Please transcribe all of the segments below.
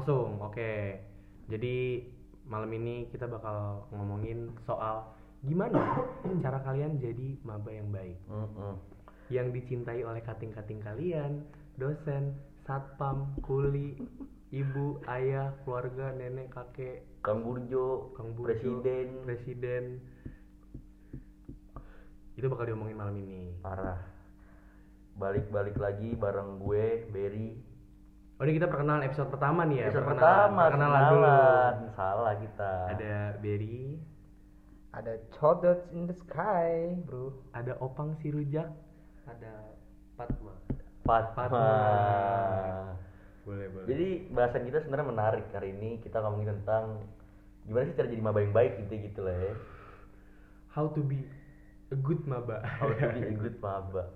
Langsung, oke. Jadi malam ini kita bakal ngomongin soal gimana cara kalian jadi maba yang baik. Mm-mm. Yang dicintai oleh kating-kating kalian, dosen, satpam, kuli, ibu, ayah, keluarga, nenek, kakek, Kang Burjo, Kang Burjo, presiden, presiden. Itu bakal diomongin malam ini. parah. Balik-balik lagi bareng gue, Berry. Oh ini kita perkenalan episode pertama nih ya. Episode perkenalan. pertama, perkenalan dulu. kenalan. Salah kita. Ada Berry, Ada Chodot in the sky, bro. ada Opang si rujak. ada Fatma Fatma. Fatma. Boleh, boleh. Jadi bahasan kita sebenarnya menarik hari ini. Kita ngomongin tentang gimana sih cara jadi maba yang baik gitu gitu lah ya. how to be a good maba. How to be a good maba.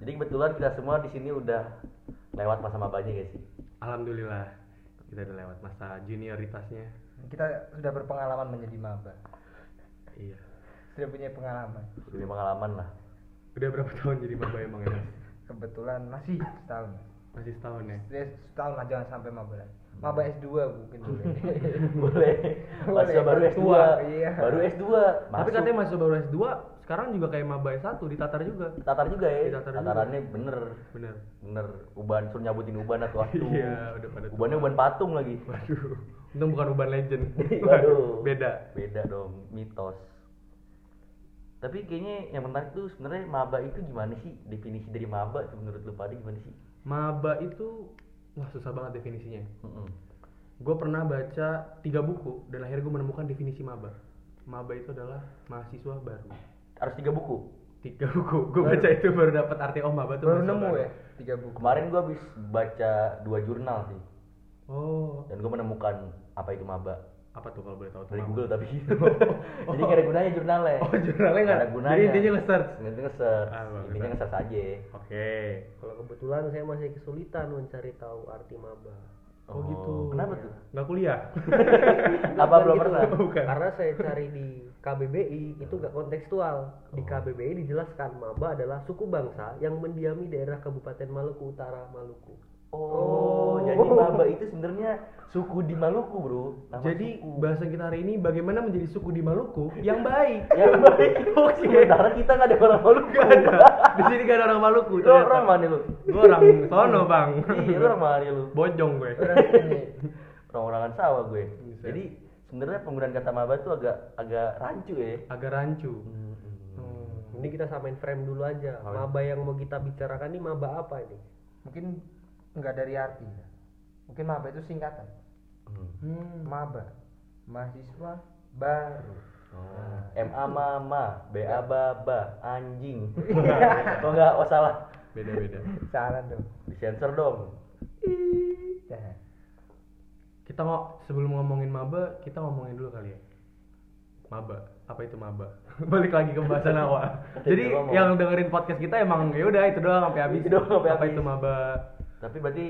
Jadi kebetulan kita semua di sini udah lewat masa mabanya guys sih. Alhamdulillah kita udah lewat masa junioritasnya. Kita sudah berpengalaman menjadi maba. Iya. Sudah punya pengalaman. Lebih pengalaman lah. Udah berapa tahun jadi maba emang ya? Mas? Kebetulan masih setahun. Masih setahun ya. Ya, setahun lah jangan sampai maba lagi. Maba S2 mungkin boleh. Boleh. Boleh, baru baru S2. tua, iya. Baru S2. Tapi katanya mahasiswa baru S2 sekarang juga kayak maba S1 ditatar juga. tatar juga ya. Ditatar juga. Tatarannya bener. Bener. Bener. Uban suruh nyabutin uban atau waktu. Iya, udah pada tua. Ubannya uban patung lagi. Waduh. Untung bukan uban legend. Waduh. Beda. Beda dong, mitos. Tapi kayaknya yang menarik tuh sebenarnya maba itu gimana sih? Definisi dari maba tuh menurut lu pada gimana sih? Maba itu wah susah banget definisinya. Mm-mm. Gue pernah baca tiga buku dan akhirnya gue menemukan definisi maba. Maba itu adalah mahasiswa baru. Harus tiga buku. Tiga buku. Gue baca itu baru dapat arti oh tuh Baru nemu ya tiga buku. Kemarin gua habis baca dua jurnal sih. Oh, Dan gua menemukan apa itu maba. apa tuh kalau boleh tahu Dari? Google tapi. Jadi gak ada gunanya jurnalnya. Oh, jurnalnya nggak ada gunanya. Jadi intinya nge-search. Intinya nge-search. Ah. Intinya nge-search aja. Oke. kalau kebetulan saya masih kesulitan mencari tahu arti maba Oh, gitu. Kenapa tuh? Nggak kuliah? Apa Bukan belum gitu. pernah? Bukan. karena saya cari di KBBI itu nggak kontekstual di KBBI dijelaskan maba adalah suku bangsa yang mendiami daerah Kabupaten Maluku Utara Maluku Oh, jadi maba itu sebenarnya suku di Maluku, Bro. Nama Jadi suku. bahasan kita hari ini bagaimana menjadi suku di Maluku yang baik. yang baik. Oke. Sementara kita nggak ada orang Maluku. Gak ada. Di sini gak ada orang Maluku. Lu orang mana lu? Gue orang sono bang. Iya, lu orang mana lu? Bojong gue. Orang-orangan sawah gue. Buset. Jadi sebenarnya penggunaan kata maba itu agak agak rancu ya. Agak rancu. Hmm. ini kita samain frame dulu aja maba yang mau kita bicarakan ini maba apa ini Mungkin enggak dari arti. Mungkin maba itu singkatan. Hmm. Maba. Mahasiswa baru. Oh. MA mama, BA baba, anjing. Oh enggak, oh salah. Beda-beda. Salah tuh. Disensor dong. Nah, Kita mau sebelum ngomongin maba, kita ngomongin dulu kali ya. Maba, apa itu maba? Balik lagi ke bahasan awal. Jadi yang dengerin podcast kita emang ya udah itu doang sampai habis. Itu doang sampai apa habis. itu maba? Tapi berarti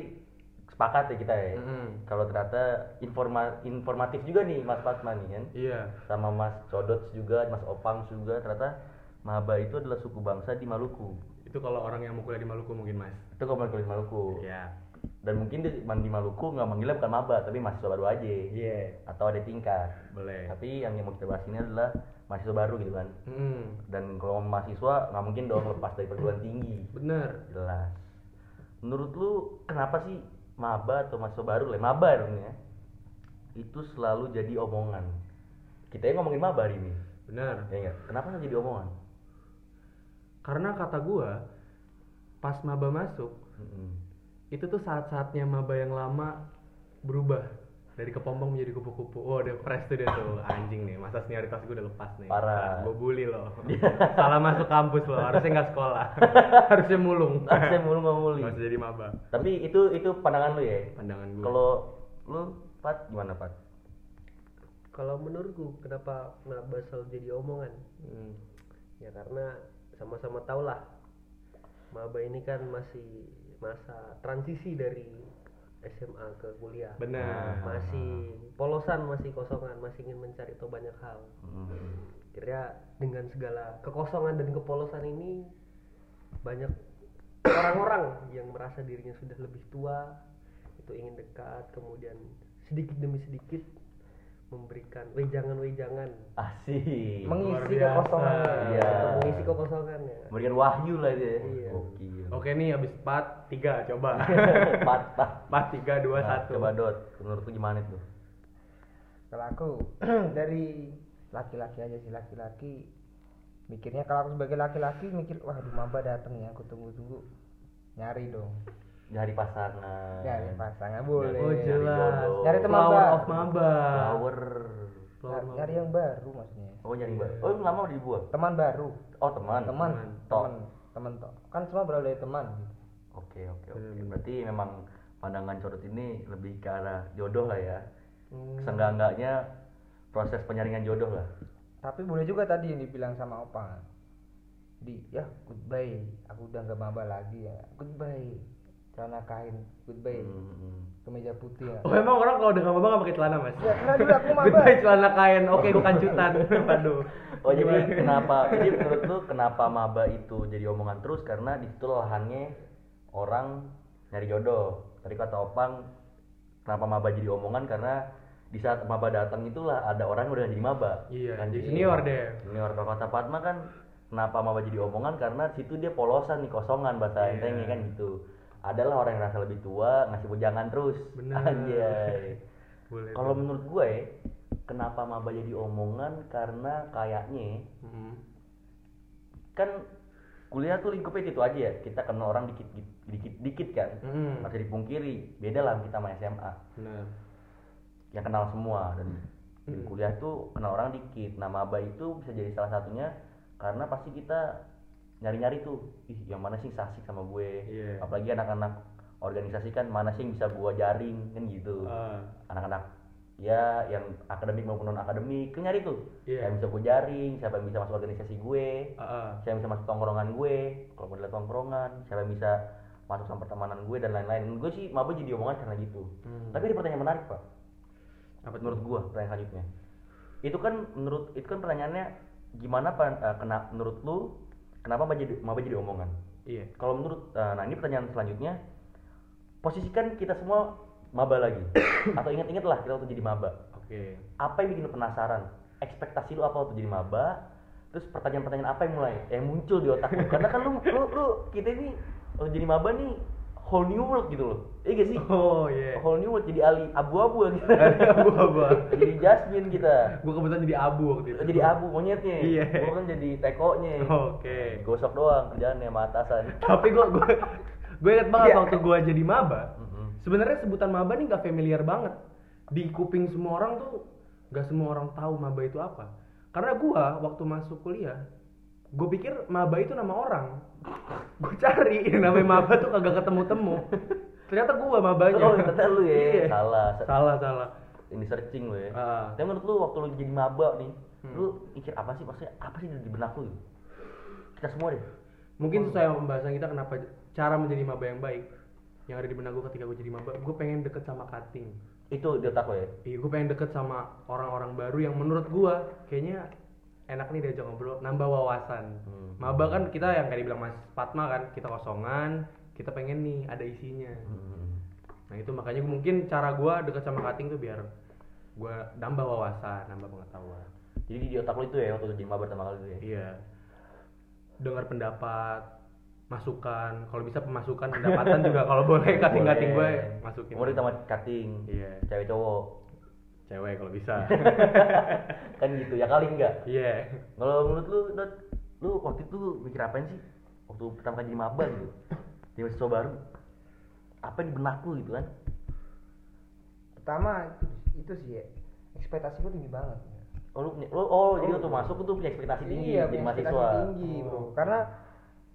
sepakat ya kita ya. Mm-mm. Kalau ternyata informa informatif juga nih Mas Fatma nih kan. Iya. Sama Mas Codot juga, Mas Opang juga ternyata Maba itu adalah suku bangsa di Maluku. Itu kalau orang yang mau kuliah di Maluku mungkin mas. Itu kalau kulit Maluku. Iya. Dan mungkin di, di Maluku nggak manggilnya bukan maba, tapi mahasiswa baru aja. Iya. Atau ada tingkat. Boleh. Tapi yang mau kita bahas ini adalah mahasiswa baru gitu kan. Hmm. Dan kalau mahasiswa nggak mungkin dong lepas dari perguruan tinggi. Bener. Jelas. Menurut lu kenapa sih maba atau mahasiswa baru lah, maba dong ya? Itu selalu jadi omongan. Kita yang ngomongin maba hari ini. Bener. Ya enggak? Kenapa jadi omongan? Karena kata gua pas maba masuk Mm-mm. itu tuh saat-saatnya maba yang lama berubah dari kepompong menjadi kupu-kupu. Oh, udah fresh tuh dia tuh anjing nih. Masa senioritas gue udah lepas nih. Parah. Gue bully loh. Salah masuk kampus loh. Harusnya nggak sekolah. Harusnya mulung. Saya mulu nggak mulu. Nggak usah jadi maba. Tapi itu itu pandangan lu ya. Pandangan gue. Kalau lu Pat gimana Pat? kalau menurutku kenapa maba selalu jadi omongan Hmm. ya karena sama-sama tahu lah maba ini kan masih masa transisi dari SMA ke kuliah Benar. masih polosan masih kosongan masih ingin mencari tahu banyak hal Hmm. kira dengan segala kekosongan dan kepolosan ini banyak orang-orang yang merasa dirinya sudah lebih tua itu itu ingin dekat kemudian sedikit demi sedikit memberikan wejangan-wejangan. Asik. Mengisi kekosongan. Iya. untuk mengisi kekosongannya memberikan wahyu lah dia Iya. Gokil. Oke nih habis 4 3 coba. patah 4 3 2 Nah, 1. coba dot. Menurut lu gimana tuh kalau aku dari laki-laki aja sih. Laki-laki mikirnya kalau aku sebagai laki-laki mikir wah di maba dateng ya aku tunggu-tunggu. Nyari dong nyari pasangan nyari pasangan boleh. Oh jelas. Nyari teman Flower of maba. flower. Flower Nyari, yang baru maksudnya. Oh nyari baru. Oh lama di buah teman baru. Oh teman. Teman Teman. Teman teman tok. Kan semua berawal dari teman gitu. oke oke oke. Berarti memang pandangan corot ini lebih ke arah jodoh lah ya. Hmm. seenggak-enggaknya proses penyaringan jodoh lah. Tapi boleh juga tadi yang dibilang sama opa di ya goodbye. Aku udah nggak maba lagi ya. Goodbye celana kain goodbye Hmm. kemeja putih ya Oh emang orang kalau udah nggak maba nggak pakai celana mas? ya karena dulu aku maba Goodbye celana kain, oke gue kancutan. Waduh. Oh jadi Gimana? kenapa? Jadi menurut lu kenapa maba itu jadi omongan terus karena di situ lahannya orang nyari jodoh. Tadi kata Opang kenapa maba jadi omongan karena di saat maba datang itulah ada orang yang udah jadi maba. Iya, Kan jadi senior deh. Senior kalau kata Fatma kan kenapa maba jadi omongan karena di situ dia polosan nih kosongan bahasa Iya. entengnya kan gitu. Adalah orang yang rasa lebih tua ngasih bujangan terus. Bener. Anjay. Boleh. Kalau menurut gue, kenapa maba jadi omongan? Karena kayaknya Hmm. kan kuliah tuh lingkupnya itu aja ya. Kita kenal orang dikit dikit dikit kan. Hmm. Masih dipungkiri. Beda lah kita sama SMA Benar. yang kenal semua dan Hmm. kuliah tuh kenal orang dikit. Nah maba itu bisa jadi salah satunya karena pasti kita nyari-nyari tuh, ih yang mana sih sasik sama gue. Iya. Apalagi anak-anak organisasi kan mana sih yang bisa gua jaring kan gitu. Ah. anak-anak ya yang akademik maupun non akademik kan nyari tuh siapa yang bisa gue jaring siapa yang bisa masuk organisasi gue Ah, ah. siapa yang bisa masuk tongkrongan gue kalau mau tongkrongan siapa yang bisa masuk sama pertemanan gue dan lain-lain gue sih maba jadi omongan karena gitu Hmm. tapi ada pertanyaan menarik pak Apa menurut gue pertanyaan selanjutnya itu kan menurut itu kan pertanyaannya gimana pak eh, kena menurut lu kenapa maba jadi maba jadi omongan? Iya. kalau menurut eh, nah ini pertanyaan selanjutnya. Posisikan kita semua maba lagi. Atau ingat-ingat lah kita waktu jadi maba. Oke. apa yang bikin penasaran? Ekspektasi lu apa waktu jadi maba? Terus pertanyaan-pertanyaan apa yang mulai yang muncul di otak lu karena kan lu lu, lu kita ini waktu jadi maba nih whole new world gitu loh iya gak sih Oh iya. whole new world jadi ali abu-abu gitu Abu-abu. jadi Jasmine kita Gue kebetulan jadi abu waktu itu. jadi abu monyetnya Iya. gua kan jadi tekonya Oke. gosok doang kerjaannya sama atasan Tapi gue gue gue inget banget Iya. waktu gue jadi maba. Mm-mm. Sebenarnya sebutan maba nih gak familiar banget. Di kuping semua orang tuh gak semua orang tahu maba itu apa. Karena gua waktu masuk kuliah, gue pikir maba itu nama orang. Gue cari namanya maba tuh kagak ketemu-temu. Ternyata gua mabanya. oh ternyata lu ya Iya. salah Salah salah. ini searching lu ya Ah. tapi menurut lu waktu lu jadi maba nih Hmm. lu mikir apa sih maksudnya apa sih di benak lu kita semua deh Mungkin sesuai sama pembahasan kita kenapa cara menjadi maba yang baik. Yang ada di benak gue ketika gue jadi maba, gue pengen deket sama cutting. itu di otak lo ya Iya, gue pengen deket sama orang-orang baru yang menurut gue kayaknya enak nih diajak ngobrol, nambah wawasan. Hmm. Maba kan kita yang kayak dibilang Mas Fatma kan, kita kosongan, kita pengen nih ada isinya. Hmm. Nah itu makanya mungkin cara gue deket sama cutting tuh biar gue nambah wawasan, nambah pengetahuan. jadi di otak lu itu ya waktu jadi maba pertama kali itu ya Iya. Dengar pendapat, masukan, kalau bisa pemasukan pendapatan juga kalau boleh cutting-cutting gue Boleh. masukin. mau ditambah cutting Iya. cewek cowok Cewek kalau bisa. kan gitu ya kali enggak? Iya. kalau menurut lu Dot, lu waktu itu mikir apain sih? Waktu pertama kali jadi maba gitu. Jadi mahasiswa baru. Apa yang di benak lu gitu kan? Pertama itu sih ya ekspektasiku tinggi banget. Oh lu, punya- lu oh jadi waktu masuk tuh punya ekspektasi tinggi iya jadi ekspektasi mahasiswa. tinggi bro. Oh. karena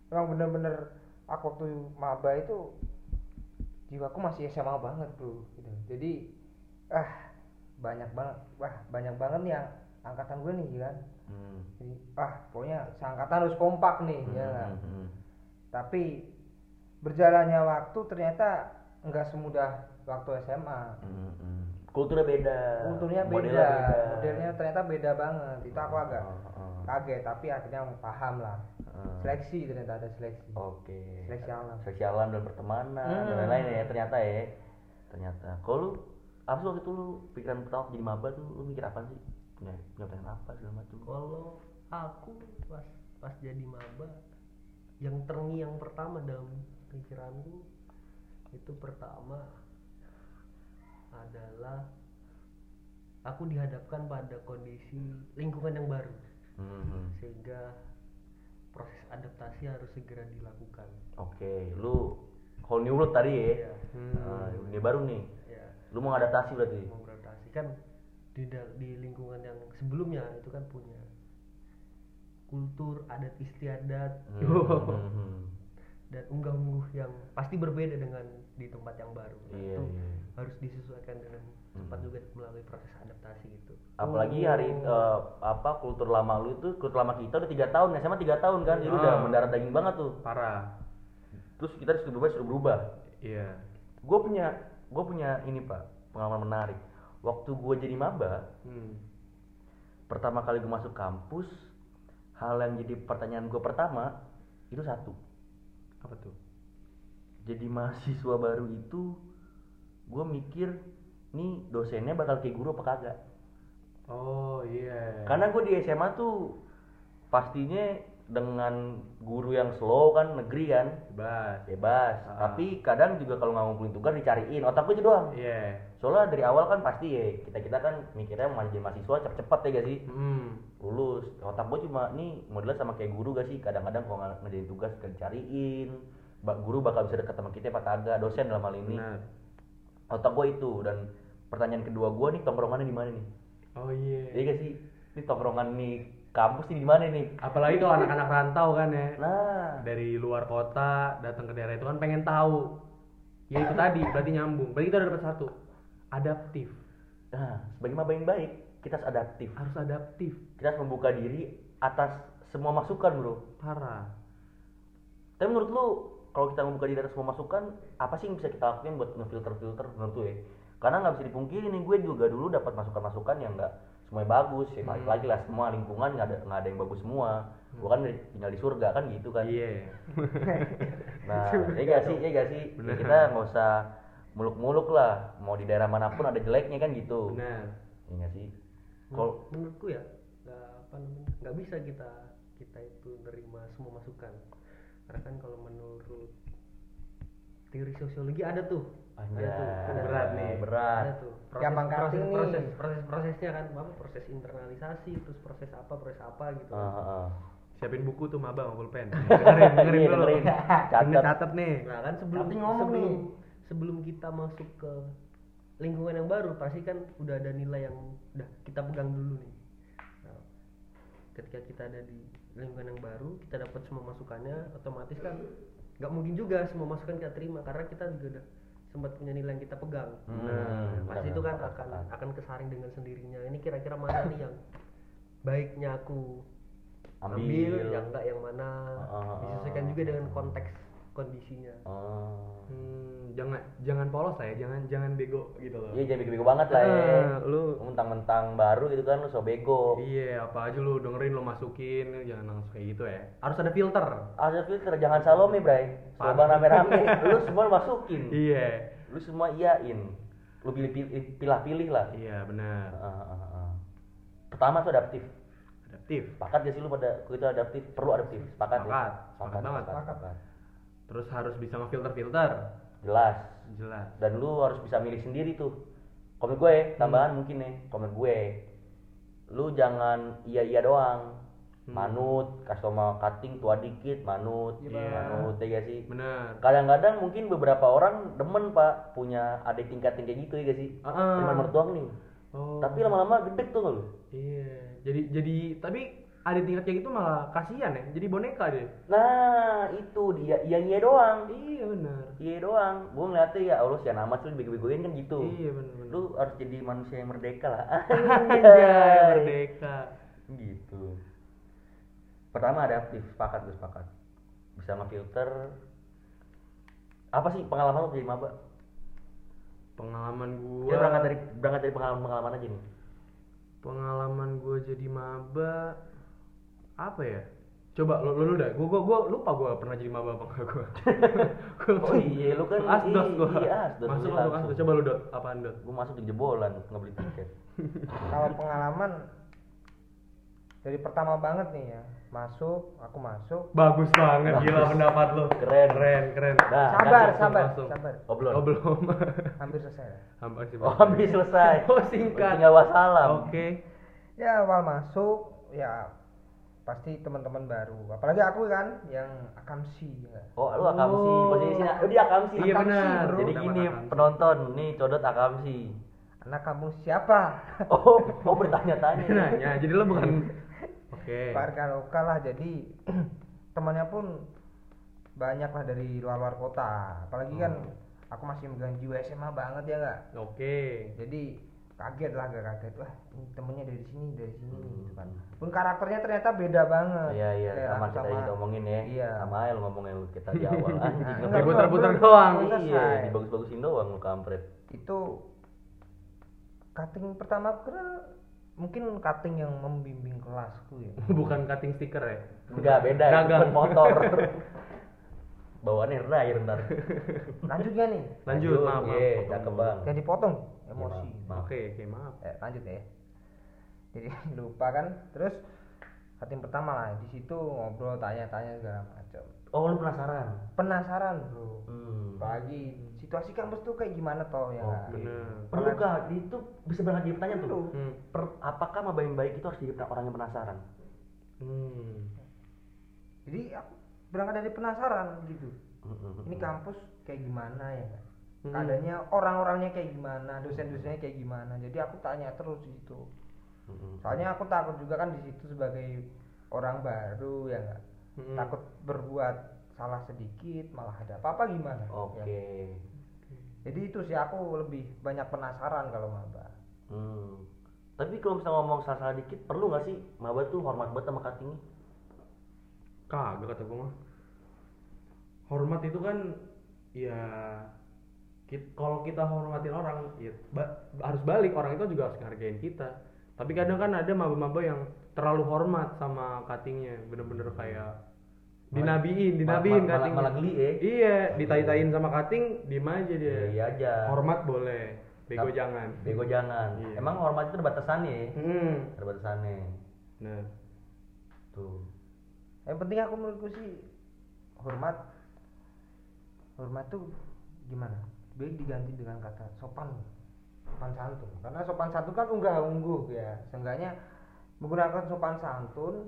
emang bener-bener aku waktu maba itu jiwaku masih SMA banget bro gitu. jadi ah banyak banget wah banyak banget nih yang angkatan gue nih kan Hmm. jadi ah pokoknya seangkatan harus kompak nih ya Hmm, kan? hmm, hmm. tapi berjalannya waktu ternyata nggak semudah waktu SMA Hmm, hmm. kulturnya beda kulturnya modelnya beda modelnya ternyata beda banget itu aku agak Oh, oh. kaget tapi akhirnya paham lah Hmm. seleksi ternyata ada seleksi Oke. Seleksi alam. Seleksi alam dan pertemanan Hmm. dan lain-lain ya ternyata ya. ternyata kalau apa sih waktu itu lu pikiran pertama jadi maba tuh lu mikir apa sih? Punya punya pengen apa segala macam kalau aku pas pas jadi maba yang terngiang pertama dalam pikiranku itu pertama adalah aku dihadapkan pada kondisi lingkungan yang baru. Hmm, sehingga proses adaptasi harus segera dilakukan. Oke lu whole new world tadi ya. Ya Hmm. Ah, ini baru nih lu mau adaptasi berarti mau beradaptasi kan di di lingkungan yang sebelumnya itu kan punya kultur adat istiadat Hmm, hmm, hmm. dan unggah-ungguh yang pasti berbeda dengan di tempat yang baru Nah, Iya, itu iya. harus disesuaikan dengan cepat Hmm. juga melalui proses adaptasi gitu apalagi hari eh, apa kultur lama lu itu kultur lama kita udah tiga tahun SMA tiga tahun kan jadi Ah. udah mendarah daging banget tuh Parah. terus kita disuruh berubah disuruh berubah Iya. gue punya gue punya ini pak pengalaman menarik waktu gue jadi maba Hmm. pertama kali gue masuk kampus hal yang jadi pertanyaan gue pertama itu satu Apa tuh? jadi mahasiswa baru itu gue mikir nih dosennya bakal kayak guru apa kagak Oh iya. karena gue di SMA tuh pastinya dengan guru yang slow kan negeri kan Bebas. bebas Ah. tapi kadang juga kalau nggak ngumpulin tugas dicariin otak gue aja doang Iya. soalnya dari awal kan pasti ya kita kita kan mikirnya mau jadi mahasiswa cepet-cepet ya gak sih Hmm. lulus otak gue cuma nih modelnya sama kayak guru gak sih kadang-kadang kalau nggak ngerjain tugas gak dicariin Ba- guru bakal bisa deket sama kita apa kagak dosen dalam hal ini Benar. otak gue itu dan pertanyaan kedua gue nih tongkrongannya di mana nih Oh iya. Iya gak sih ini tongkrongan nih kampus di mana nih Apalagi kalau anak-anak rantau kan ya. nah Dari luar kota datang ke daerah itu kan pengen tahu. Ya itu tadi berarti nyambung. Berarti kita udah dapat satu. Adaptif. nah sebagai maba yang baik kita harus adaptif Harus adaptif. kita harus membuka diri atas semua masukan bro Parah. Tapi menurut lu kalau kita membuka diri atas semua masukan, apa sih yang bisa kita lakuin buat ngefilter-filter menurut lu ya? Karena nggak bisa dipungkiri nih, gue juga dulu dapat masukan-masukan yang nggak semuanya bagus. Ya balik Hmm. lagi lah semua lingkungan nggak ada nggak ada yang bagus semua. Gue kan dari- tinggal di surga kan gitu kan. Iya. Nah, ya gak sih, ya gak sih. Ya kita nggak usah muluk-muluk lah. Mau di daerah mana pun ada jeleknya kan gitu. Benar. Ya nggak sih. Kalau Men- menurutku ya nggak apa namanya nggak bisa kita kita itu nerima semua masukan karena kan kalau menurut teori sosiologi ada tuh Anjay, ada tuh ada berat nih. berat. ada tuh Gampang proses cutting nih. proses proses prosesnya kan apa proses internalisasi terus proses apa proses apa gitu Ah, ah, ah. Siapin buku tuh maba sama pulpen. Dengerin, dengerin Iya, dulu. dengerin. Catat. Catat. nih. nah kan sebelum Tapi ngomong sebelum nih. sebelum kita masuk ke lingkungan yang baru pasti kan udah ada nilai yang udah kita pegang dulu nih Nah, ketika kita ada di lingkungan yang baru kita dapat semua masukannya otomatis kan nggak mungkin juga semua masukan kita terima karena kita juga udah sempat punya nilai yang kita pegang Hmm, nah, pasti itu kan akan sepakat. akan kesaring dengan sendirinya ini kira-kira mana nih yang baiknya aku ambil, Ambil. yang enggak yang mana Ah, ah, disesuaikan ah. juga dengan konteks kondisinya Oh. Hmm, jangan jangan polos lah ya, jangan jangan bego gitu loh. Iya jangan bego-bego banget lah ya. Ah, lu Mentang-mentang baru gitu kan lu so bego. Iya, apa aja lu dengerin lu masukin, jangan langsung kayak gitu ya. Harus ada filter. Ada filter jangan salome, Bray. Coba rame-rame, lu semua masukin. Iya. Lu semua iyain. Lu pilih-pilih pilih-pilih lah. Iya, benar. Ah, ah, ah. Pertama tuh adaptif. Adaptif. Sepakat gak sih lu pada kita adaptif? Perlu adaptif. Sepakat. ya? Sepakat. Sepakat banget. sepakat. Terus harus bisa ngefilter-filter. Jelas. Jelas. Dan lu harus bisa milih sendiri tuh. Komen gue, Hmm. tambahan mungkin nih, komen gue. Lu jangan iya-iya doang. Hmm. Manut, customer cutting tua dikit, manut, Iya. manut ya gak sih? Benar. Kadang-kadang mungkin beberapa orang demen pak punya adik tingkat kayak gitu ya gak sih? Ah, ah. Cuma doang nih. Oh. Tapi lama-lama gede tuh lu. Iya. Jadi jadi tapi ada tingkat kayak gitu malah kasihan ya. Jadi boneka deh. Nah itu dia, iya iya doang. Iya benar. Iya doang. Gue ngeliatnya ya Allah amat sih lu bego-begoin kan gitu. Iya benar. Lu harus jadi manusia yang merdeka lah. Anjay, merdeka. gitu. Pertama adaptif, sepakat gue sepakat. Bisa ngefilter. Apa sih pengalaman lu jadi maba? Pengalaman gua Kita berangkat dari berangkat dari pengalaman-pengalaman aja nih. pengalaman gue jadi maba apa ya Coba lu lu, lu dah. Gua, gua gua lupa gua pernah jadi maba apa enggak gua. Oh iya, lu kan asdos gua. iya, asdos, Masuk lu masuk asdos. Coba lu dot apaan dot? Gue masuk di jebolan nggak beli tiket. kalau pengalaman dari pertama banget nih ya masuk aku masuk Bagus banget gila pendapat lu. Keren. Keren, keren. Nah, sabar sabar langsung. sabar Oh belum. Oh, belum. hampir selesai Hampir sih. Oh habis selesai. Oh, singkat. Tinggal wassalam. Oke. ya awal masuk ya pasti teman-teman baru apalagi aku kan yang akamsi ya Oh, lu akamsi. Oh. Posisinya, oh dia akamsi. Iya, benar. Jadi gini akamsi. penonton, nih codot akamsi. anak kampung siapa Oh, oh bertanya-tanya. Nanya, jadi lu bukan Oke. warga lokal lah jadi temannya pun banyak lah dari luar-luar kota apalagi kan Hmm. aku masih megang jiwa SMA banget ya nggak Oke. jadi kaget lah gak kaget wah temennya dari sini dari sini Hmm. gitu kan pun karakternya ternyata beda banget Iya iya Kayak sama aku kita kita omongin ya. iya Sama Ael ngomongin lu kita di awal anjing. Nah, Ngebagus- Diputer-puter belum- doang. Iya, dibagus-bagusin doang lu kampret. itu cutting pertama aku kira mungkin cutting yang membimbing kelasku ya Bukan cutting stiker ya? Enggak beda, itu Dagang. motor. Bawaannya rair ntar. lanjut gak nih Lanjut, maaf, maaf. Iya, Potong cakep bang. jadi potong emosi Iya, maaf. Oke, oke, maaf. eh, lanjut ya jadi lupa kan terus cutting pertama lah di situ ngobrol tanya-tanya segala macam Oh, lu penasaran? penasaran bro Hmm. apalagi situasi kampus tuh kayak gimana toh ya nggak? Oke. Bener. Perlu kah? Itu bisa banget jadi pertanyaan tuh. Hmm. Per- apakah maba yang baik itu harus jadi orang yang penasaran? Hmm. jadi aku berangkat dari penasaran gitu Hmm. ini kampus kayak gimana ya nggak? Hmm. keadaannya orang-orangnya kayak gimana dosen-dosennya kayak gimana jadi aku tanya terus di situ Hmm. soalnya aku takut juga kan di situ sebagai orang baru ya nggak Hmm. takut berbuat salah sedikit malah ada apa-apa gimana Oke. Ya. jadi itu sih aku lebih banyak penasaran kalau maba Hmm. Tapi kalau misalnya ngomong salah-salah dikit, perlu nggak sih maba tuh hormat banget sama cuttingnya? Kagak kata gua mah. Hormat itu kan ya kalau kita hormatin orang ya ba- harus balik orang itu juga harus ngargain kita. Tapi kadang kan ada maba-maba yang terlalu hormat sama cuttingnya, bener-bener kayak dinabiin, dinabiin malah- cuttingnya. malah geli ya. Iya, ditai-tain sama cutting, diem aja dia. Iya, aja. Hormat boleh, bego jangan. Bego jangan. Iya. Emang hormat itu ada batasannya ya? Hmm. Ada batasannya. Nah, Tuh. yang penting aku menurutku sih hormat hormat tuh gimana baik diganti dengan kata sopan sopan santun karena sopan santun kan unggah ungguh ya seenggaknya menggunakan sopan santun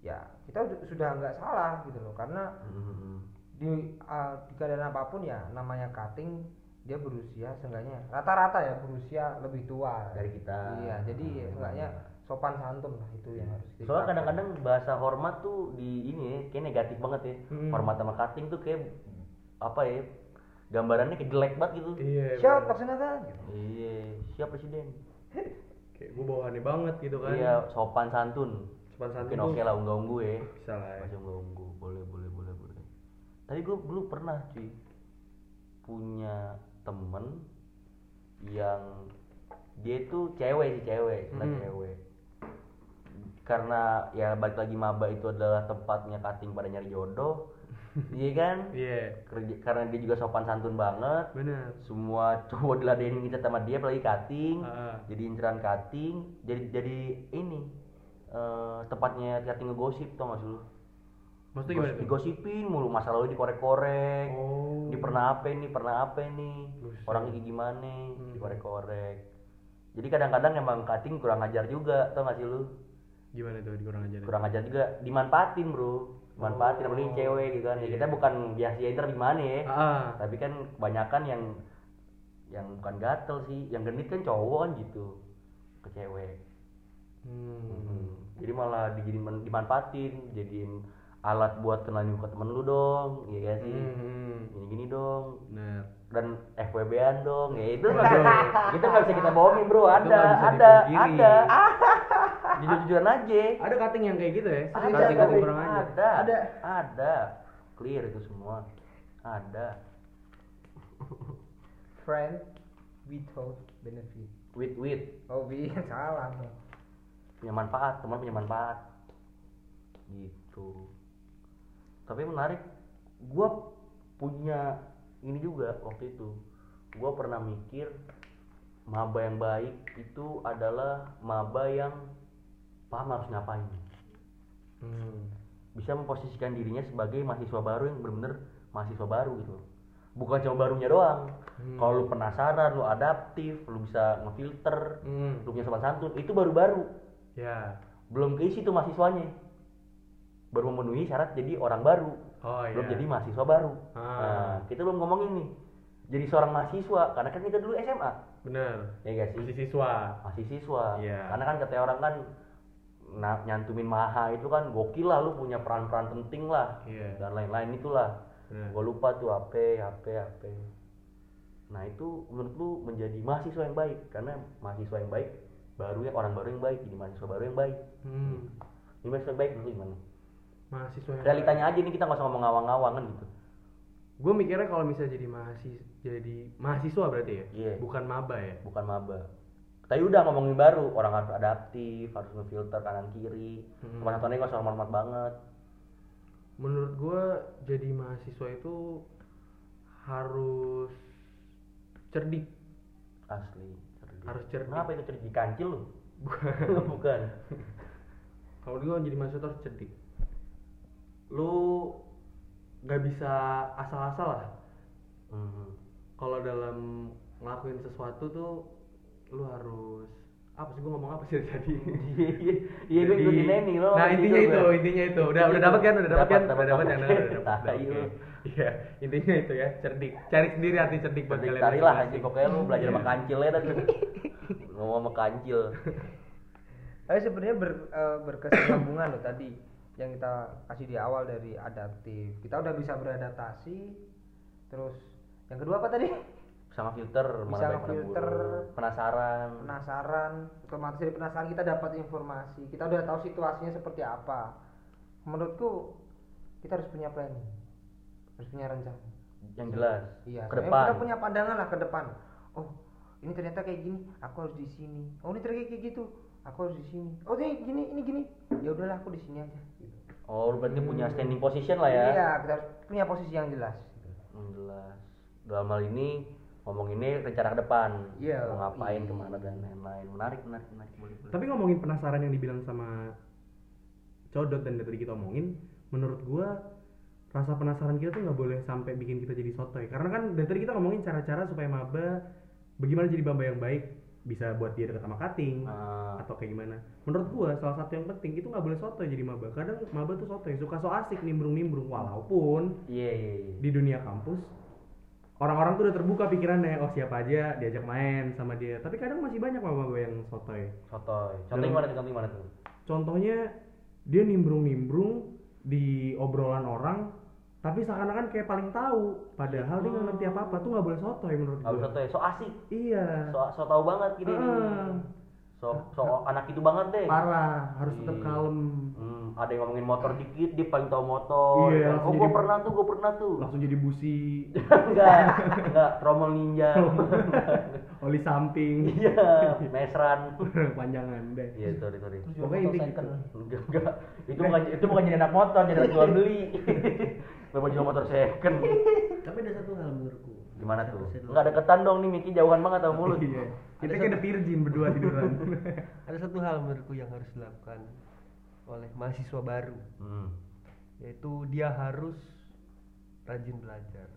ya kita udah- sudah nggak salah gitu loh karena Hmm. di, uh, di keadaan apa pun ya namanya cutting dia berusia seenggaknya rata-rata ya berusia lebih tua Dari kita. iya jadi Hmm. ya, seenggaknya sopan santun lah itu yang harus Soalnya dipakai. kadang-kadang bahasa hormat tuh di ini ya, kayak negatif banget ya. Hmm. Hormat sama cutting tuh kayak apa ya? Gambarannya kayak jelek banget gitu. iya. siap laksanakan gitu. Iya, siap presiden. Kayak gue bawaannya banget gitu kan. Iya, sopan santun. Sopan santun Mungkin oke lah unggah-ungguh ya. bisa lah ya. Masih unggah-ungguh, boleh, boleh, boleh, boleh. Tadi gue dulu pernah cuy punya temen yang dia itu cewek sih cewek, Hmm. cewek. Karena ya balik lagi maba itu adalah tempatnya cutting pada nyari jodoh, iya kan? Iya, Kerja, karena dia juga sopan santun banget, benar. semua cowok diladenin kita sama dia apalagi cutting Ah. jadi inceran cutting jadi jadi ini eh, tempatnya cutting ngegosip tau gak sih lu? Maksudnya gimana Gosip- digosipin mulu masa lalu dikorek-korek. Oh. ini pernah apa ini pernah apa ini? Orangnya kayak gimana? Hmm. dikorek-korek. Jadi kadang-kadang emang cutting kurang ajar juga tau gak sih lu? Gimana tuh kurang ajar? kurang ajar juga. Dimanfaatin bro Oh. apalagi cewek gitu kan. Ya Iya. kita bukan biasa inter gimana ya. Ah, tapi kan kebanyakan yang yang bukan gatel sih. Yang genit kan cowok kan gitu ke cewek. Hmm. jadi malah dijadiin dimanfaatin jadiin alat buat kenalin ke temen lu dong ya gak sih? Hmm. gini gini dong dan FWB-an dong ya itu. Itu nggak bisa kita bohongin bro. Ada ada ada jujur jujuran aja. Ada cutting yang kayak gitu ya? ada cutting cutting kurang ajar. ada. Ada. ada. Clear itu semua. Ada. Friend without benefit. With with. Oh iya salah dong punya manfaat teman punya manfaat. Gitu. Tapi menarik gua punya ini juga waktu itu. Gua pernah mikir maba yang baik itu adalah maba yang paham harus ngapain Hmm. bisa memposisikan dirinya sebagai mahasiswa baru yang benar-benar mahasiswa baru gitu bukan cuma barunya doang Hmm. kalau lu penasaran lu adaptif lu bisa ngefilter Hmm. lu punya sopan santun itu baru-baru Ya. belum keisi tuh mahasiswanya baru memenuhi syarat jadi orang baru Oh belum iya. jadi mahasiswa baru Ah. nah kita belum ngomongin nih jadi seorang mahasiswa karena kan kita dulu SMA Bener. ya gak sih Masih siswa. masih siswa Iya. karena kan kata orang kan nyantumin maha itu kan gokil lah lu punya peran-peran penting lah. Iya. dan lain-lain itulah. Bener. gue lupa tuh HP HP HP nah itu menurut lu menjadi mahasiswa yang baik. Karena mahasiswa yang baik baru ya orang baru yang baik. Jadi mahasiswa baru yang baik. Hmm. ini mahasiswa yang baik dulu gimana? Mahasiswa yang realitanya aja nih kita nggak usah ngomong ngawang-ngawang kan gitu. Gue mikirnya kalau misalnya jadi mahasiswa jadi mahasiswa berarti ya, Iya. bukan maba ya. bukan maba tapi udah ngomongin baru orang harus adaptif harus ngefilter kanan kiri Hmm. hmm. satuannya nggak usah hormat banget Menurut gue jadi mahasiswa itu harus cerdik. asli cerdik. Harus cerdik. kenapa itu cerdik kancil lu bukan Kalau gue jadi mahasiswa harus cerdik. Lu nggak bisa asal-asal lah. Hmm. Kalau dalam ngelakuin sesuatu tuh lu harus apa sih gue ngomong apa sih tadi? iya iya iya gue Jadi- ikutin Neni lo Nah intinya itu, gue. intinya itu. Udah udah dapat kan? Udah dapat kan? Udah dapat kan? dapat. Udah dapat. Iya, intinya itu ya, cerdik. Cari sendiri arti cerdik buat kalian. tari lah anjing pokoknya lu belajar sama kancil ya tadi ngomong sama kancil Tapi sebenarnya ber, eh, berkesinambungan loh tadi yang kita kasih di awal dari adaptif. Kita udah bisa beradaptasi. Terus yang kedua apa tadi? Sama filter Bisa mana buruk. penasaran Penasaran. Otomatis dari penasaran kita dapat informasi. Kita udah tahu situasinya seperti apa. Menurutku kita harus punya planning. Harus punya rencana. yang jelas Iya, ke depan kita punya pandangan lah ke depan. Oh, ini ternyata kayak gini, aku harus di sini. Oh, ini ternyata kayak gitu, aku harus di sini. Oh, ini gini, ini gini. Ya udahlah, aku di sini aja. Gitu. oh berarti punya standing position lah ya Iya, kita harus punya posisi yang jelas. yang jelas dalam hal ini ngomong ini rencana ke depan Iya. mau ngapain Iya. ke mana dan lain-lain menarik menarik menarik boleh boleh Tapi ngomongin penasaran yang dibilang sama Codot dan tadi kita omongin, menurut gua rasa penasaran kita tuh nggak boleh sampai bikin kita jadi sotoy. Karena kan dari tadi kita ngomongin cara-cara supaya maba bagaimana jadi maba yang baik, bisa buat dia dekat sama cutting Ah, atau kayak gimana. Menurut gua salah satu yang penting itu nggak boleh sotoy jadi maba. Kadang maba tuh sotoy, suka so asik nimbrung-nimbrung walaupun iya iya iya di dunia kampus orang-orang tuh udah terbuka pikirannya oh siapa aja diajak main sama dia. Tapi kadang masih banyak maba yang sotoy. Sotoy. Contohnya gimana tuh? Contohnya gimana tuh? Contohnya dia nimbrung-nimbrung di obrolan orang tapi seakan-akan kayak paling tahu. Padahal dia nggak ngerti apa-apa. Tuh nggak boleh sotoy menurut nggak gue usah sotoy. So asik. Iya. So so tau banget nih Heeh. So so anak itu banget deh parah harus tetap Iya. kalem Hmm, ada yang ngomongin motor dikit, dia paling tahu motor. Iya, kan. oh, gue pernah tuh, gue pernah tuh. langsung jadi busi enggak, enggak, tromol ninja. oli samping iya, mesran. panjangan deh Iya, sorry, sorry. Terus Pokoknya gitu. Enggak, enggak. Itu bukan itu bukan jadi anak motor, jadi anak jual beli. Bapak jual motor second. tapi ada satu hal menurutku Gimana tuh? Enggak deketan dong nih, Miki jauhan banget sama mulut. iya kita kayak ada virgin berdua tiduran ada satu hal menurutku yang harus dilakukan oleh mahasiswa baru Hmm. yaitu dia harus rajin belajar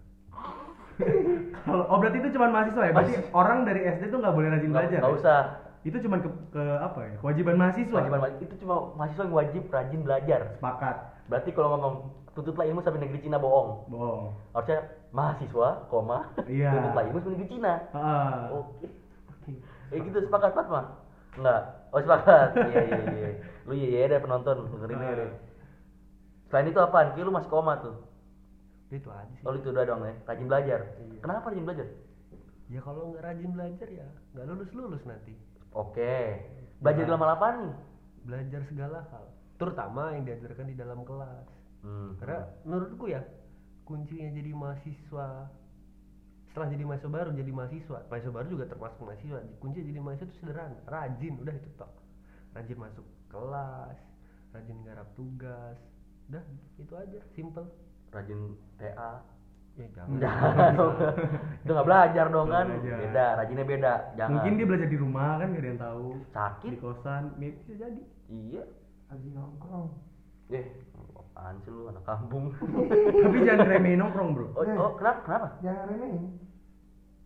Kalau oh berarti itu cuma mahasiswa ya? Berarti Mas- orang dari SD tuh nggak boleh rajin Nggak belajar. nggak ya? usah. Itu cuma ke, ke apa ya? Kewajiban mahasiswa. Kewajiban itu cuma mahasiswa yang wajib rajin belajar. Sepakat. Berarti kalau ngomong tuntutlah ilmu sampai negeri Cina bohong. Bohong. Harusnya mahasiswa, koma, Iya. tuntutlah ilmu sampai negeri Cina. Ah. Oke. Eh gitu sepakat Fatma? Enggak. Oh sepakat. iya iya iya. Lu iya iya deh penonton dengerin deh. Selain itu apaan? Ki lu masih koma tuh. itu aja sih Oh itu udah dong ya. Rajin belajar. Iya. Kenapa rajin belajar? ya kalau nggak rajin belajar ya nggak lulus lulus nanti Oke. Belajar dalam hal apa nih? belajar segala hal terutama yang diajarkan di dalam kelas Hmm. karena menurutku ya kuncinya jadi mahasiswa. Setelah jadi mahasiswa baru jadi mahasiswa. Mahasiswa baru juga termasuk mahasiswa. Kunci jadi mahasiswa itu sederhana rajin. Udah itu tok. Rajin masuk kelas rajin garap tugas. Udah itu aja. Simple. Rajin TA ya jangan. Jangan dong. Itu nggak belajar dong kan? belajar. beda rajinnya beda. Jangan. Mungkin dia belajar di rumah kan? Gak ada yang tahu. sakit. Di kosan, bisa jadi. iya. Lagi nongkrong. Eh apaan sih lu anak kampung Tapi jangan remehin nongkrong, Bro. oh, oh kenapa kenapa jangan remehin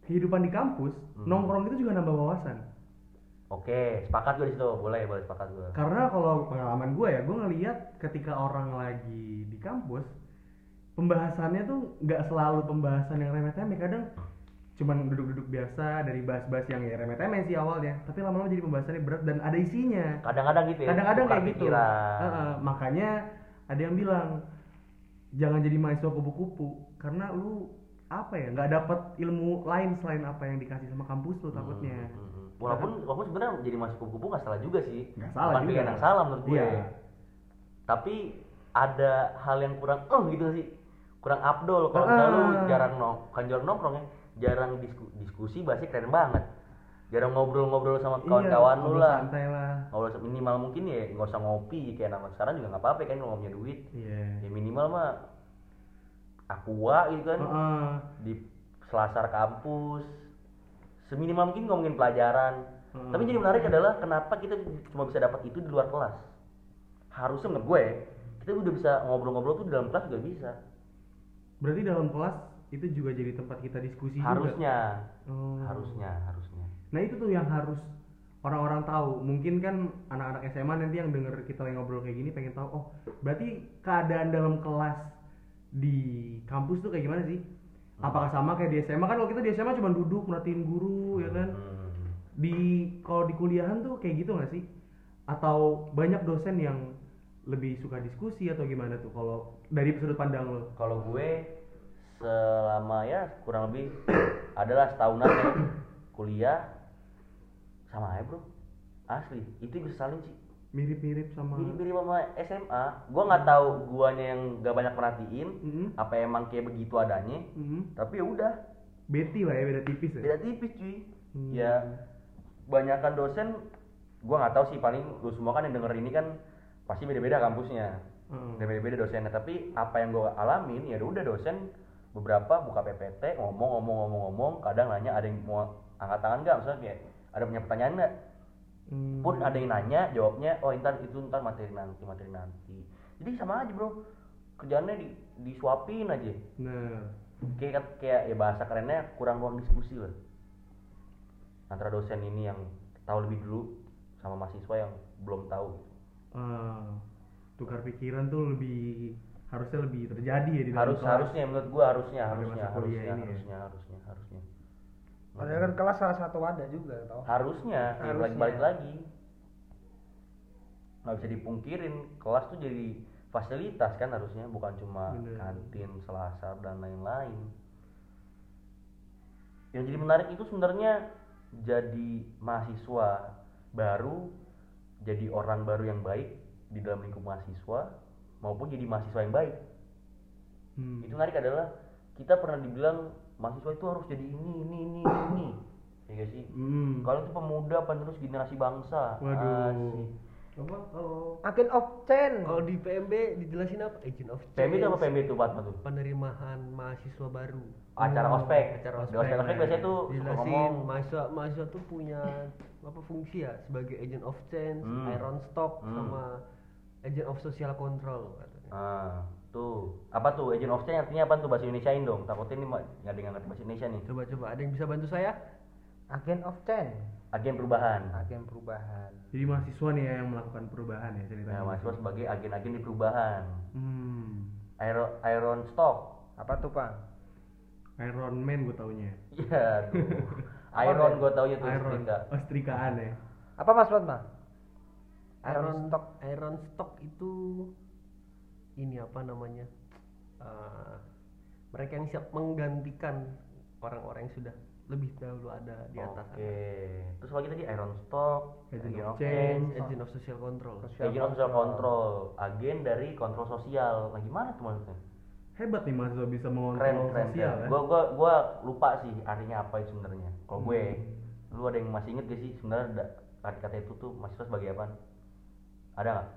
Kehidupan di kampus, Hmm. nongkrong itu juga nambah wawasan. oke sepakat gue di situ boleh boleh sepakat gue Karena kalau pengalaman gue ya, gue ngeliat ketika orang lagi di kampus, pembahasannya tuh nggak selalu pembahasan yang remeh-temeh. Kadang cuman duduk-duduk biasa dari bahas-bahas yang ya remeh-temeh sih awalnya, tapi lama-lama jadi pembahasannya berat dan ada isinya. kadang-kadang gitu ya Kadang-kadang kayak gitu. pikiran. Heeh, makanya ada yang bilang jangan jadi mahasiswa kupu-kupu karena lu apa ya nggak dapat ilmu lain selain apa yang dikasih sama kampus lu takutnya. Hmm, hmm, hmm. walaupun walaupun sebenarnya jadi masuk kupu-kupu nggak salah juga sih Nggak salah Bukan juga. yang salah menurut gue Iya. tapi ada hal yang kurang oh gitu sih kurang abdol kalau misalnya lu jarang nong kan jarang nongkrong ya jarang disku- diskusi bahasnya keren banget jarang ngobrol-ngobrol sama kawan-kawan Iya, lu lah Santai lah. ngobrol minimal mungkin ya nggak usah ngopi kayak anak sekarang juga nggak apa-apa kan kalau punya duit Iya. ya minimal mah aqua gitu kan Heeh. di selasar kampus seminimal mungkin ngomongin pelajaran Hmm. tapi jadi menarik adalah kenapa kita cuma bisa dapat itu di luar kelas harusnya menurut gue kita udah bisa ngobrol-ngobrol tuh di dalam kelas juga bisa Berarti dalam kelas itu juga jadi tempat kita diskusi juga. harusnya Oh. harusnya harusnya Nah itu tuh yang harus orang-orang tahu. Mungkin kan anak-anak SMA nanti yang denger kita lagi ngobrol kayak gini pengen tahu, oh berarti keadaan dalam kelas di kampus tuh kayak gimana sih? Apakah sama kayak di SMA kan kalau kita di SMA cuma duduk merhatiin guru ya kan? Hmm. Di kalau di kuliahan tuh kayak gitu nggak sih? Atau banyak dosen yang lebih suka diskusi atau gimana tuh kalau dari sudut pandang lo? kalau gue selama ya kurang lebih adalah setahunan ya kuliah sama aja bro. Asli. Itu bisa saling sih Mirip-mirip sama mirip-mirip sama SMA gue nggak tahu guanya yang gak banyak perhatiin Mhm. apa emang kayak begitu adanya. Mhm. tapi ya udah. Betty lah ya beda tipis ya. beda tipis cuy Hmm. ya banyakan dosen gue nggak tahu sih. Paling lu semua kan yang denger ini kan pasti beda-beda kampusnya. Dan beda-beda dosennya. Tapi apa yang gue alamin ya udah dosen beberapa buka PPT ngomong ngomong ngomong ngomong. Kadang nanya ada yang mau angkat tangan nggak? Misalnya kayak ada punya pertanyaan nggak? Hmm. pun ada yang nanya jawabnya oh ntar itu ntar materi nanti materi nanti. Jadi sama aja bro. Kerjaannya di disuapin aja. Nah, kayak kayak ya bahasa kerennya kurang ruang diskusi lah. Antara dosen ini yang tahu lebih dulu sama mahasiswa yang belum tahu. Eh, tukar pikiran tuh lebih harusnya lebih terjadi ya di dalam harus kelas. harusnya menurut gua harusnya harusnya harusnya ini ya. harusnya harusnya harusnya kan kelas salah satu wadah juga tau harusnya ya Harusnya. balik balik lagi nggak bisa dipungkirin kelas tuh jadi fasilitas kan harusnya bukan cuma Bener. kantin selasar dan lain-lain yang jadi menarik itu sebenarnya jadi mahasiswa baru jadi orang baru yang baik di dalam lingkup mahasiswa maupun jadi mahasiswa yang baik Hmm. itu menarik adalah kita pernah dibilang mahasiswa itu harus jadi ini ini ini ini, ini ya gak sih? Hmm. kalau itu pemuda penerus generasi bangsa. Waduh. Asik. Coba kalau agent of change kalau di PMB dijelasin apa? Agent of PMI itu apa? Change, PMI itu Fatma tuh? Penerimaan mahasiswa baru. Acara Oh, ospek. Acara di ospek. ospek biasanya tuh suka dijelasin ngomong. mahasiswa mahasiswa tuh punya apa fungsi ya? Sebagai agent of change Hmm. iron stock Hmm. sama agent of social control katanya. Ah tuh. Apa tuh? Agent of change artinya apa tuh? Bahasa Indonesiain dong. Takutnya ini nggak ada yang ngerti bahasa Indonesia nih. Coba coba ada yang bisa bantu saya? Agent of change. Agen perubahan. Agen perubahan. Jadi mahasiswa nih ya yang melakukan perubahan ya ceritanya. nah, mahasiswa sebagai agen-agen di perubahan. Hmm. iron iron stock. Apa tuh pak? Iron Man gue taunya. iya tuh iron gue tau ya tuh Iron. setrika. Oh, setrikaan ya. apa mas Fatma iron stock iron stock itu ini apa namanya Eh, mereka yang siap menggantikan orang-orang yang sudah lebih dahulu ada di atas Oke. Terus lagi tadi Iron Stock, Agent Agent of Change. Agent of social control Agent of Social Control, agen dari kontrol sosial. Lagi mana tuh maksudnya? Hebat nih mahasiswa bisa mengontrol keren, sosial keren. ya. Gua, gua, gua lupa sih artinya apa itu sebenarnya. Kalau gue, Hmm. lu ada yang masih inget gak sih sebenarnya ada arti kata itu tuh mahasiswa sebagai apa? Ada nggak?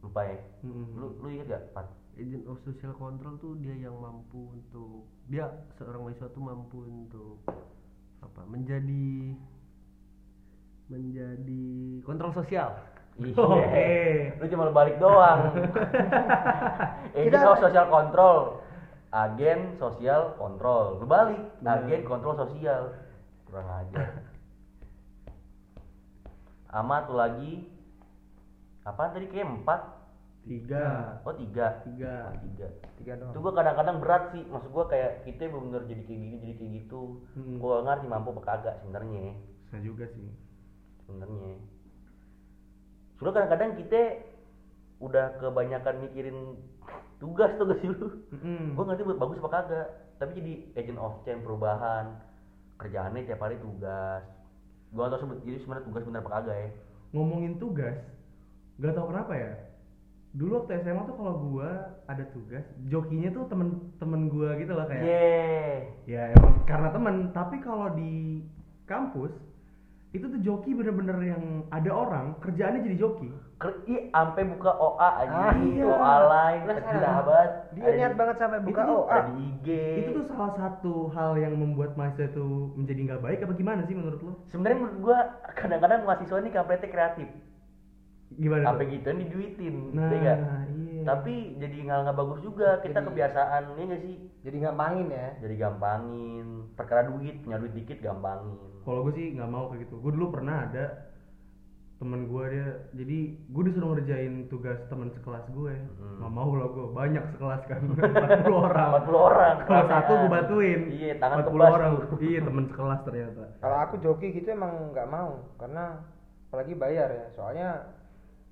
Lupa ya Mm-mm. lu lu inget gak Pat? agent of social control tuh dia yang mampu untuk dia seorang mahasiswa tuh mampu untuk apa menjadi menjadi kontrol sosial Iya. Oke. Lu cuma balik doang. Agent Kita- of social control. Agen sosial kontrol. Lu balik. Agen kontrol sosial. Kurang ajar. Ama tuh lagi. Apaan tadi kayak empat? tiga Oh tiga. tiga Oh, tiga. tiga doang Itu gua kadang-kadang berat sih. Maksud gua kayak kita bener-bener jadi kayak gini, jadi kayak gitu. Hmm. Gua ngerti mampu apa kagak sebenarnya. saya juga sih sebenarnya Soalnya kadang-kadang kita udah kebanyakan mikirin tugas tuh gak sih lu Mm-mm. gue ngerti buat bagus apa kagak tapi jadi agent of change perubahan kerjaannya tiap hari tugas gue tau sebut jadi sebenarnya tugas bener apa kagak ya ngomongin tugas gak tau kenapa ya dulu waktu SMA tuh kalau gua ada tugas jokinya tuh temen-temen gua gitu loh kayak yeah ya emang karena temen tapi kalau di kampus itu tuh joki bener-bener yang ada orang kerjaannya jadi joki Ker- Ih, sampai buka OA aja, Ah, iya. OA lain, banget. dia Ada niat di- banget sampai buka Itu OA di IG. itu tuh salah satu hal yang membuat mahasiswa itu menjadi nggak baik apa gimana sih menurut lo Sebenarnya menurut gua kadang-kadang mahasiswa ini kampretnya kreatif. Gimana Sampai tuh? gituan diduitin, nah iya iya. Tapi jadi nggak nggak bagus juga. Kita Jadi- kebiasaan, ya nggak sih? jadi gampangin ya? Jadi gampangin. Perkara duit, punya duit dikit gampangin. kalau gue sih nggak mau kayak gitu. Gue dulu pernah ada temen gue dia jadi gue disuruh ngerjain tugas teman sekelas gue Hmm. nggak mau lah gue banyak sekelas kan. 40 orang. 40 orang. kalau satu gue bantuin. Iya, tangan 40 kebas. orang. Iya temen sekelas ternyata. Kalau aku joki gitu emang nggak mau. Karena apalagi bayar ya. Soalnya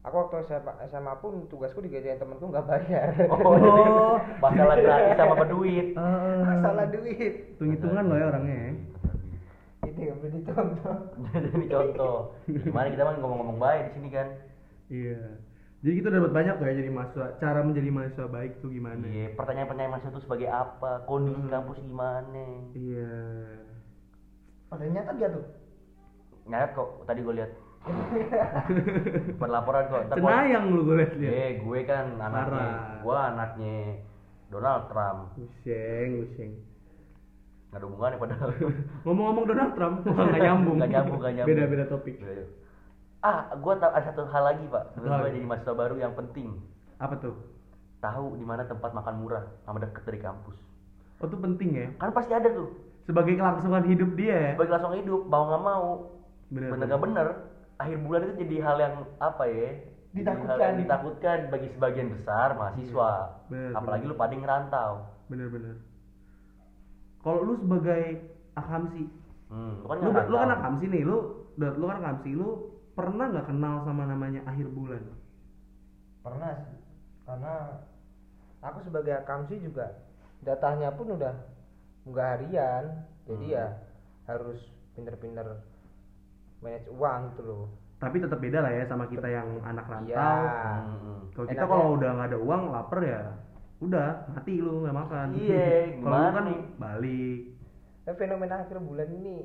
aku waktu SMA, SMA pun tugasku digajain temenku nggak bayar Oh, jadi masalah gratis sama berduit. masalah duit hitung hitungan lo ya orangnya ya. itu yang beri contoh Jadi contoh. Gimana kita mah ngomong-ngomong baik di sini kan? iya jadi kita dapat banyak tuh ya jadi mahasiswa cara menjadi mahasiswa baik tuh gimana Iya, pertanyaan-pertanyaan mahasiswa itu sebagai apa? Kondisi Hmm. kampus gimana? iya pada nyata dia tuh Nyat kok, tadi gue lihat. Perlaporan kok. Ntar cenayang lu gue liat liat Eh, gue kan anaknya, Parah. gue anaknya Donald Trump. useng useng Nggak ada hubungannya padahal. ngomong-ngomong Donald Trump wah, nggak nyambung Nggak nyambung, nggak nyambung. beda beda topik Beda. Ah, gue tahu ada satu hal lagi pak. Apa? gue jadi mahasiswa baru yang penting. apa tuh Tahu di mana tempat makan murah sama deket dari kampus. oh itu penting ya Kan pasti ada tuh. sebagai kelangsungan hidup dia ya Sebagai langsung hidup, mau nggak mau. Bener, bener bener. bener. Akhir bulan itu jadi hal yang apa ya? Ditakutkan. yang ditakutkan bagi sebagian besar mahasiswa. Iya, bener, Apalagi bener. lu pada ngerantau. bener-bener kalau lu sebagai akamsi Hmm, lu kan lu, nggak lu kan ngerantau. akamsi nih lu lu kan akamsi lu pernah nggak kenal sama namanya akhir bulan pernah sih karena aku sebagai akamsi juga datanya pun udah nggak harian jadi Hmm. ya harus pinter-pinter manage uang gitu loh tapi tetap beda lah ya sama kita yang anak rantau Iya. Hmm, kalau kita kalau udah nggak ada uang lapar ya udah mati lu nggak makan Iya, kalau kan nih? balik Tapi fenomena akhir bulan ini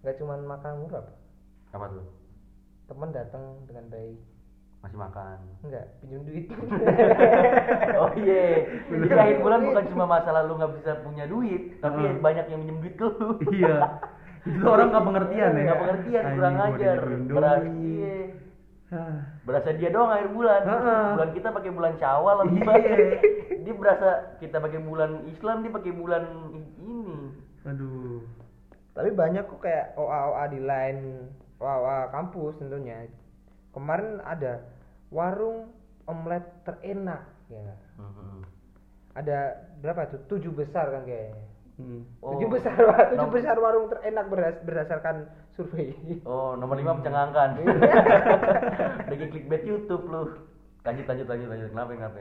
nggak cuma makan murah Pak. Apa tuh? teman datang dengan baik Masih makan. enggak pinjam duit oh iya. Jadi akhir bulan bukan cuma masalah lu nggak bisa punya duit, tapi Heeh. banyak yang minjem duit ke lu. iya itu orang nggak pengertian ya Nggak pengertian, Anjing, kurang ajar. doi. iya. Hah. Berasa dia doang akhir bulan. Heeh. Bulan kita pakai bulan Syawal atau Iya. gimana? Dia berasa kita pakai bulan Islam, dia pakai bulan ini. aduh tapi banyak kok kayak OA OA di lain OA OA kampus tentunya kemarin ada warung omelet terenak ya? Hmm. ada berapa tuh tujuh besar kan kayaknya Hmm. Oh, tujuh besar tujuh besar warung terenak berdas- berdasarkan survei Oh, nomor lima mencengangkan. Lagi clickbait YouTube lu. Lanjut, lanjut, lanjut, lanjut. Kenapa, kenapa?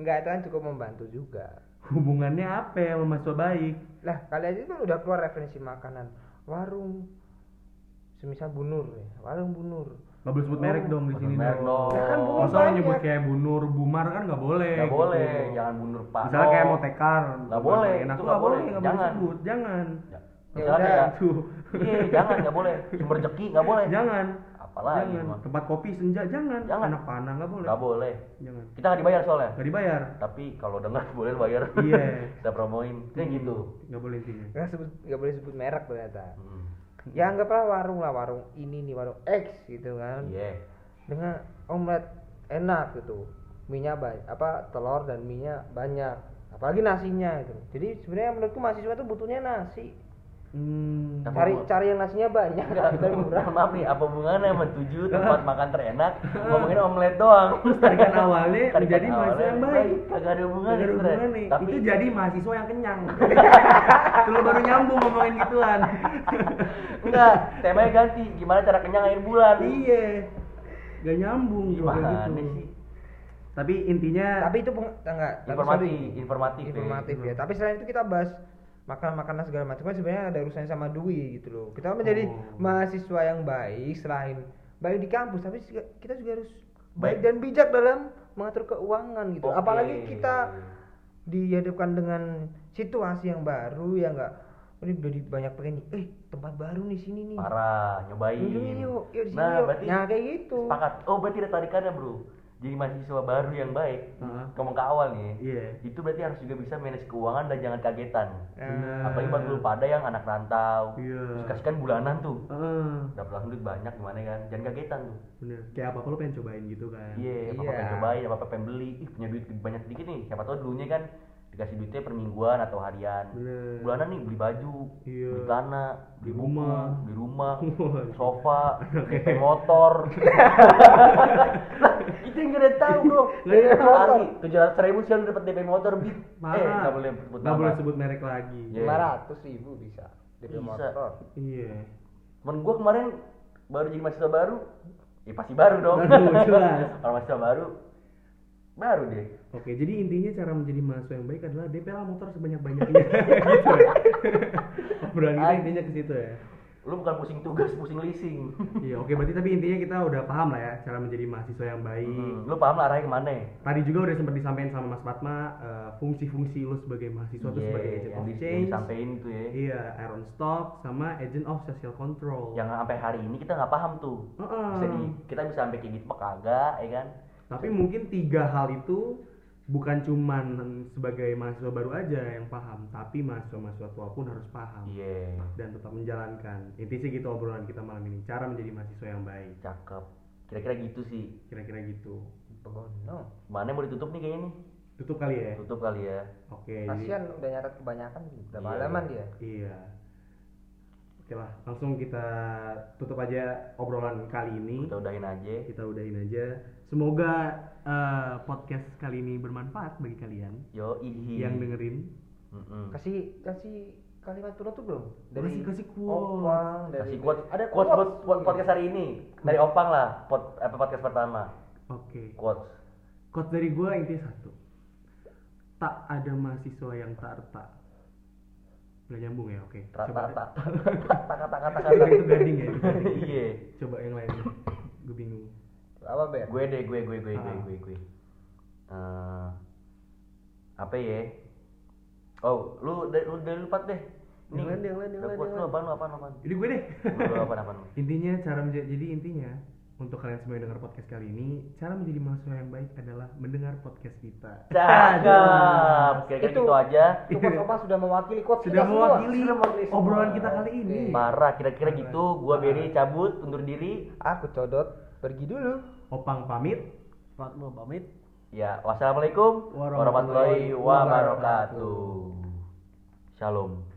enggak itu kan cukup membantu juga hubungannya apa ya mahasiswa baik lah kali aja kan udah keluar referensi makanan warung semisal bunur ya warung bunur Gak boleh sebut merek dong di sini merek dong. Ya kan. Masa nyebut kayak Bunur, Bumar kan gak boleh Gak boleh, gitu. jangan bundur pak. Misalnya kayak Motekar Nggak boleh, Enak itu gak boleh, boleh. gak boleh Jangan. sebut Jangan Ya, Ya Tuh iya jangan nggak boleh. Sumber rezeki nggak boleh. Jangan Apa apalagi jangan mah. tempat kopi senja jangan, Jangan. anak panah nggak boleh nggak boleh jangan kita nggak dibayar soalnya nggak dibayar tapi kalau dengar boleh bayar Iya. kita promoin kayak Hmm, gitu nggak boleh nggak sebut nggak boleh sebut merek ternyata Hmm. Ya anggaplah warung lah warung ini nih warung X gitu kan. Iya. Dengan omelet enak gitu. Minyak banyak apa telur dan minyak banyak. Apalagi nasinya itu jadi sebenarnya menurutku mahasiswa tuh butuhnya nasi hmm. Apa cari bu- cari yang nasinya banyak Enggak, dan murah maaf nih, apa hubungannya sama tujuh tempat makan terenak ngomongin omelet doang. Terus tarikan awalnya Tarikan menjadi mahasiswa yang baik. Kagak ada hubungannya. Gak ada nih. Tapi Itu jadi mahasiswa yang kenyang. Itu lo baru nyambung ngomongin gituan. enggak, temanya ganti. Gimana cara kenyang akhir bulan? iya. Gak nyambung kalau Gimana gitu. sih? Tapi intinya tapi itu peng, enggak tapi Informatif, sorry. informatif, ya. informatif ya tapi selain itu kita bahas makan makanan segala macam kan sebenarnya ada urusannya sama duit gitu loh kita menjadi Oh. mahasiswa yang baik selain baik di kampus tapi juga- kita juga harus baik, Baik. dan bijak dalam mengatur keuangan gitu Oke. apalagi kita dihadapkan dengan situasi yang baru ya enggak ini udah banyak pengen nih eh tempat baru nih sini nih parah, nyobain. Yuk, yuk di sini nah, yuk. berarti Nah, kayak gitu. Sepakat. Oh, berarti ada tarikannya, Bro. Jadi mahasiswa baru yang baik. Heeh. Ngomong ke awal nih. Iya. Itu berarti harus juga bisa manage keuangan dan jangan kagetan. Benar. Apalagi buat lu pada yang anak rantau. Iya. Terus kasih kan bulanan tuh. Heeh. Dapat langsung duit banyak gimana kan? Jangan kagetan tuh. bener. Kayak apa apa lo pengen cobain gitu kan. Iya, apa Iya. pengen cobain, apa pengen beli. Ih, punya duit banyak dikit nih. Siapa tahu dulunya kan dikasih duitnya per mingguan atau harian. Bener. Bulanan nih beli baju, Iya. beli celana, beli Beli buku, rumah. beli rumah, sofa, DP motor. lah, itu yang gak ada tahu bro. Nggak ada tahu. Asli, tujuh ratus ribu sih lu dapat DP motor. Parah. Eh, nggak boleh sebut Nggak boleh sebut merek lagi. Iya. lima ratus ribu bisa DP Bisa. motor Iya. Temen gua kemarin baru jadi mahasiswa baru, ya pasti baru dong. Baru, jelas. Kalau mahasiswa baru, baru deh. Oke, jadi intinya cara menjadi mahasiswa yang baik adalah DP lah motor sebanyak-banyaknya. gitu ya. Obrolan kita intinya ke situ ya. Lu bukan pusing tugas, pusing leasing. Iya, oke berarti tapi intinya kita udah paham lah ya cara menjadi mahasiswa yang baik. Hmm, lu paham lah arahnya ke mana? Tadi juga udah sempat disampaikan sama Mas Fatma eh, fungsi-fungsi lu sebagai mahasiswa tuh Iya, sebagai agent of change. disampein itu ya. Iya, Iron Stock sama agent of social control. Yang sampai hari ini kita nggak paham tuh. Heeh. Bisa di, kita bisa sampai kayak gitu apa kagak, ya kan? Tapi mungkin tiga hal itu bukan cuman sebagai mahasiswa baru aja yang paham, tapi mahasiswa-mahasiswa tua pun harus paham Iya, dan tetap menjalankan. Intinya sih gitu obrolan kita malam ini, cara menjadi mahasiswa yang baik. cakep. Kira-kira gitu sih. Kira-kira gitu. begono Mana mau ditutup nih kayaknya nih? Tutup kali ya. Tutup kali ya. Oke. jadi- kasihan udah nyatet kebanyakan berapa Iya. halaman dia Iya. Oke lah, langsung kita tutup aja obrolan kali ini. Kita udahin aja. Kita udahin aja. Semoga eh, podcast kali ini bermanfaat bagi kalian Yo, ihi. yang dengerin. Mm-mm. kasih kasih kalimat penutup dong Kasih- kasih quote. Opang dari Kasih quote, ada quotes buat, quotes. buat podcast hari ini dari Opang lah, pod, apa podcast pertama. Oke. Quotes. Quote dari gua intinya satu. Tak ada mahasiswa yang tak retak. Nggak nyambung ya, oke. Rata Coba. Kata kata kata itu, gading ya. Iya. Coba yang lain. Gue bingung. apa ber Gue deh, gue gue gue gue Ah. gue gue. Eh, apa ya? Oh, lu dari lu dari lu Pat deh. Yang lain, yang lain, yang lain, yang lu lain. apaan lu apaan lu apaan? Jadi gue deh. Lu apaan apaan? intinya cara menjadi jadi intinya untuk kalian semua yang dengar podcast kali ini cara menjadi mahasiswa yang baik adalah mendengar podcast kita Cakep. Kira-kira Itu- gitu aja. itu opang sudah mewakili quotes sudah kita semua. mewakili Sudah mewakili obrolan kita kali ini. Parah, kira-kira gitu. Gua Beri cabut, undur diri. aku codot pergi dulu opang pamit Fatma pamit Ya, wassalamualaikum warahmatullahi wabarakatuh. Shalom.